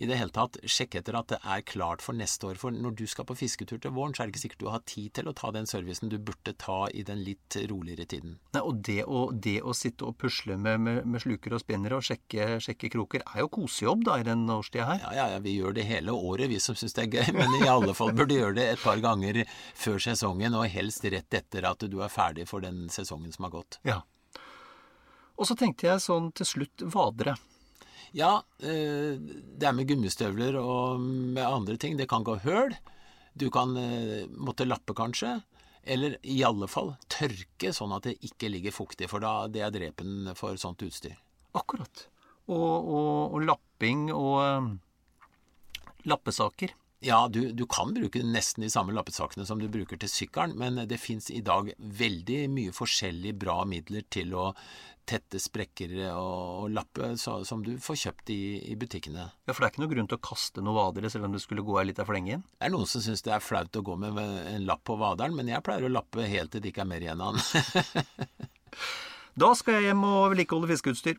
I det hele tatt, sjekke etter at det er klart for neste år. For når du skal på fisketur til våren, så er det ikke sikkert du har tid til å ta den servicen du burde ta i den litt roligere tiden. Nei, og det å, det å sitte og pusle med, med, med sluker og spinnere og sjekke, sjekke, kroker, er jo kosejobb da i den årstida her. Ja, ja, ja, vi gjør det hele året, vi som syns det er gøy. <laughs> Men i alle fall burde gjøre det et par ganger før sesongen, og helst rett etter at du er ferdig for den sesongen som har gått. Ja. Og så tenkte jeg sånn til slutt vadere. Ja, det er med gummistøvler og med andre ting. Det kan gå høl. Du kan måtte lappe, kanskje. Eller i alle fall tørke, sånn at det ikke ligger fuktig. For da, det er drepen for sånt utstyr. Akkurat. Og, og, og lapping og um, lappesaker. Ja, du, du, kan bruke nesten de samme lappesakene som du bruker til sykkelen, men det fins i dag veldig mye forskjellige bra midler til å tette sprekker og, og lappe så, som du får kjøpt i, i, butikkene. Ja, For det er ikke noe grunn til å kaste noe vadere selv om det skulle gå ei lita flenge igjen? Det er noen som syns det er flaut å gå med en lapp på vaderen, men jeg pleier å lappe helt til det ikke er mer igjen av den. <laughs> da skal jeg hjem og vedlikeholde fiskeutstyr.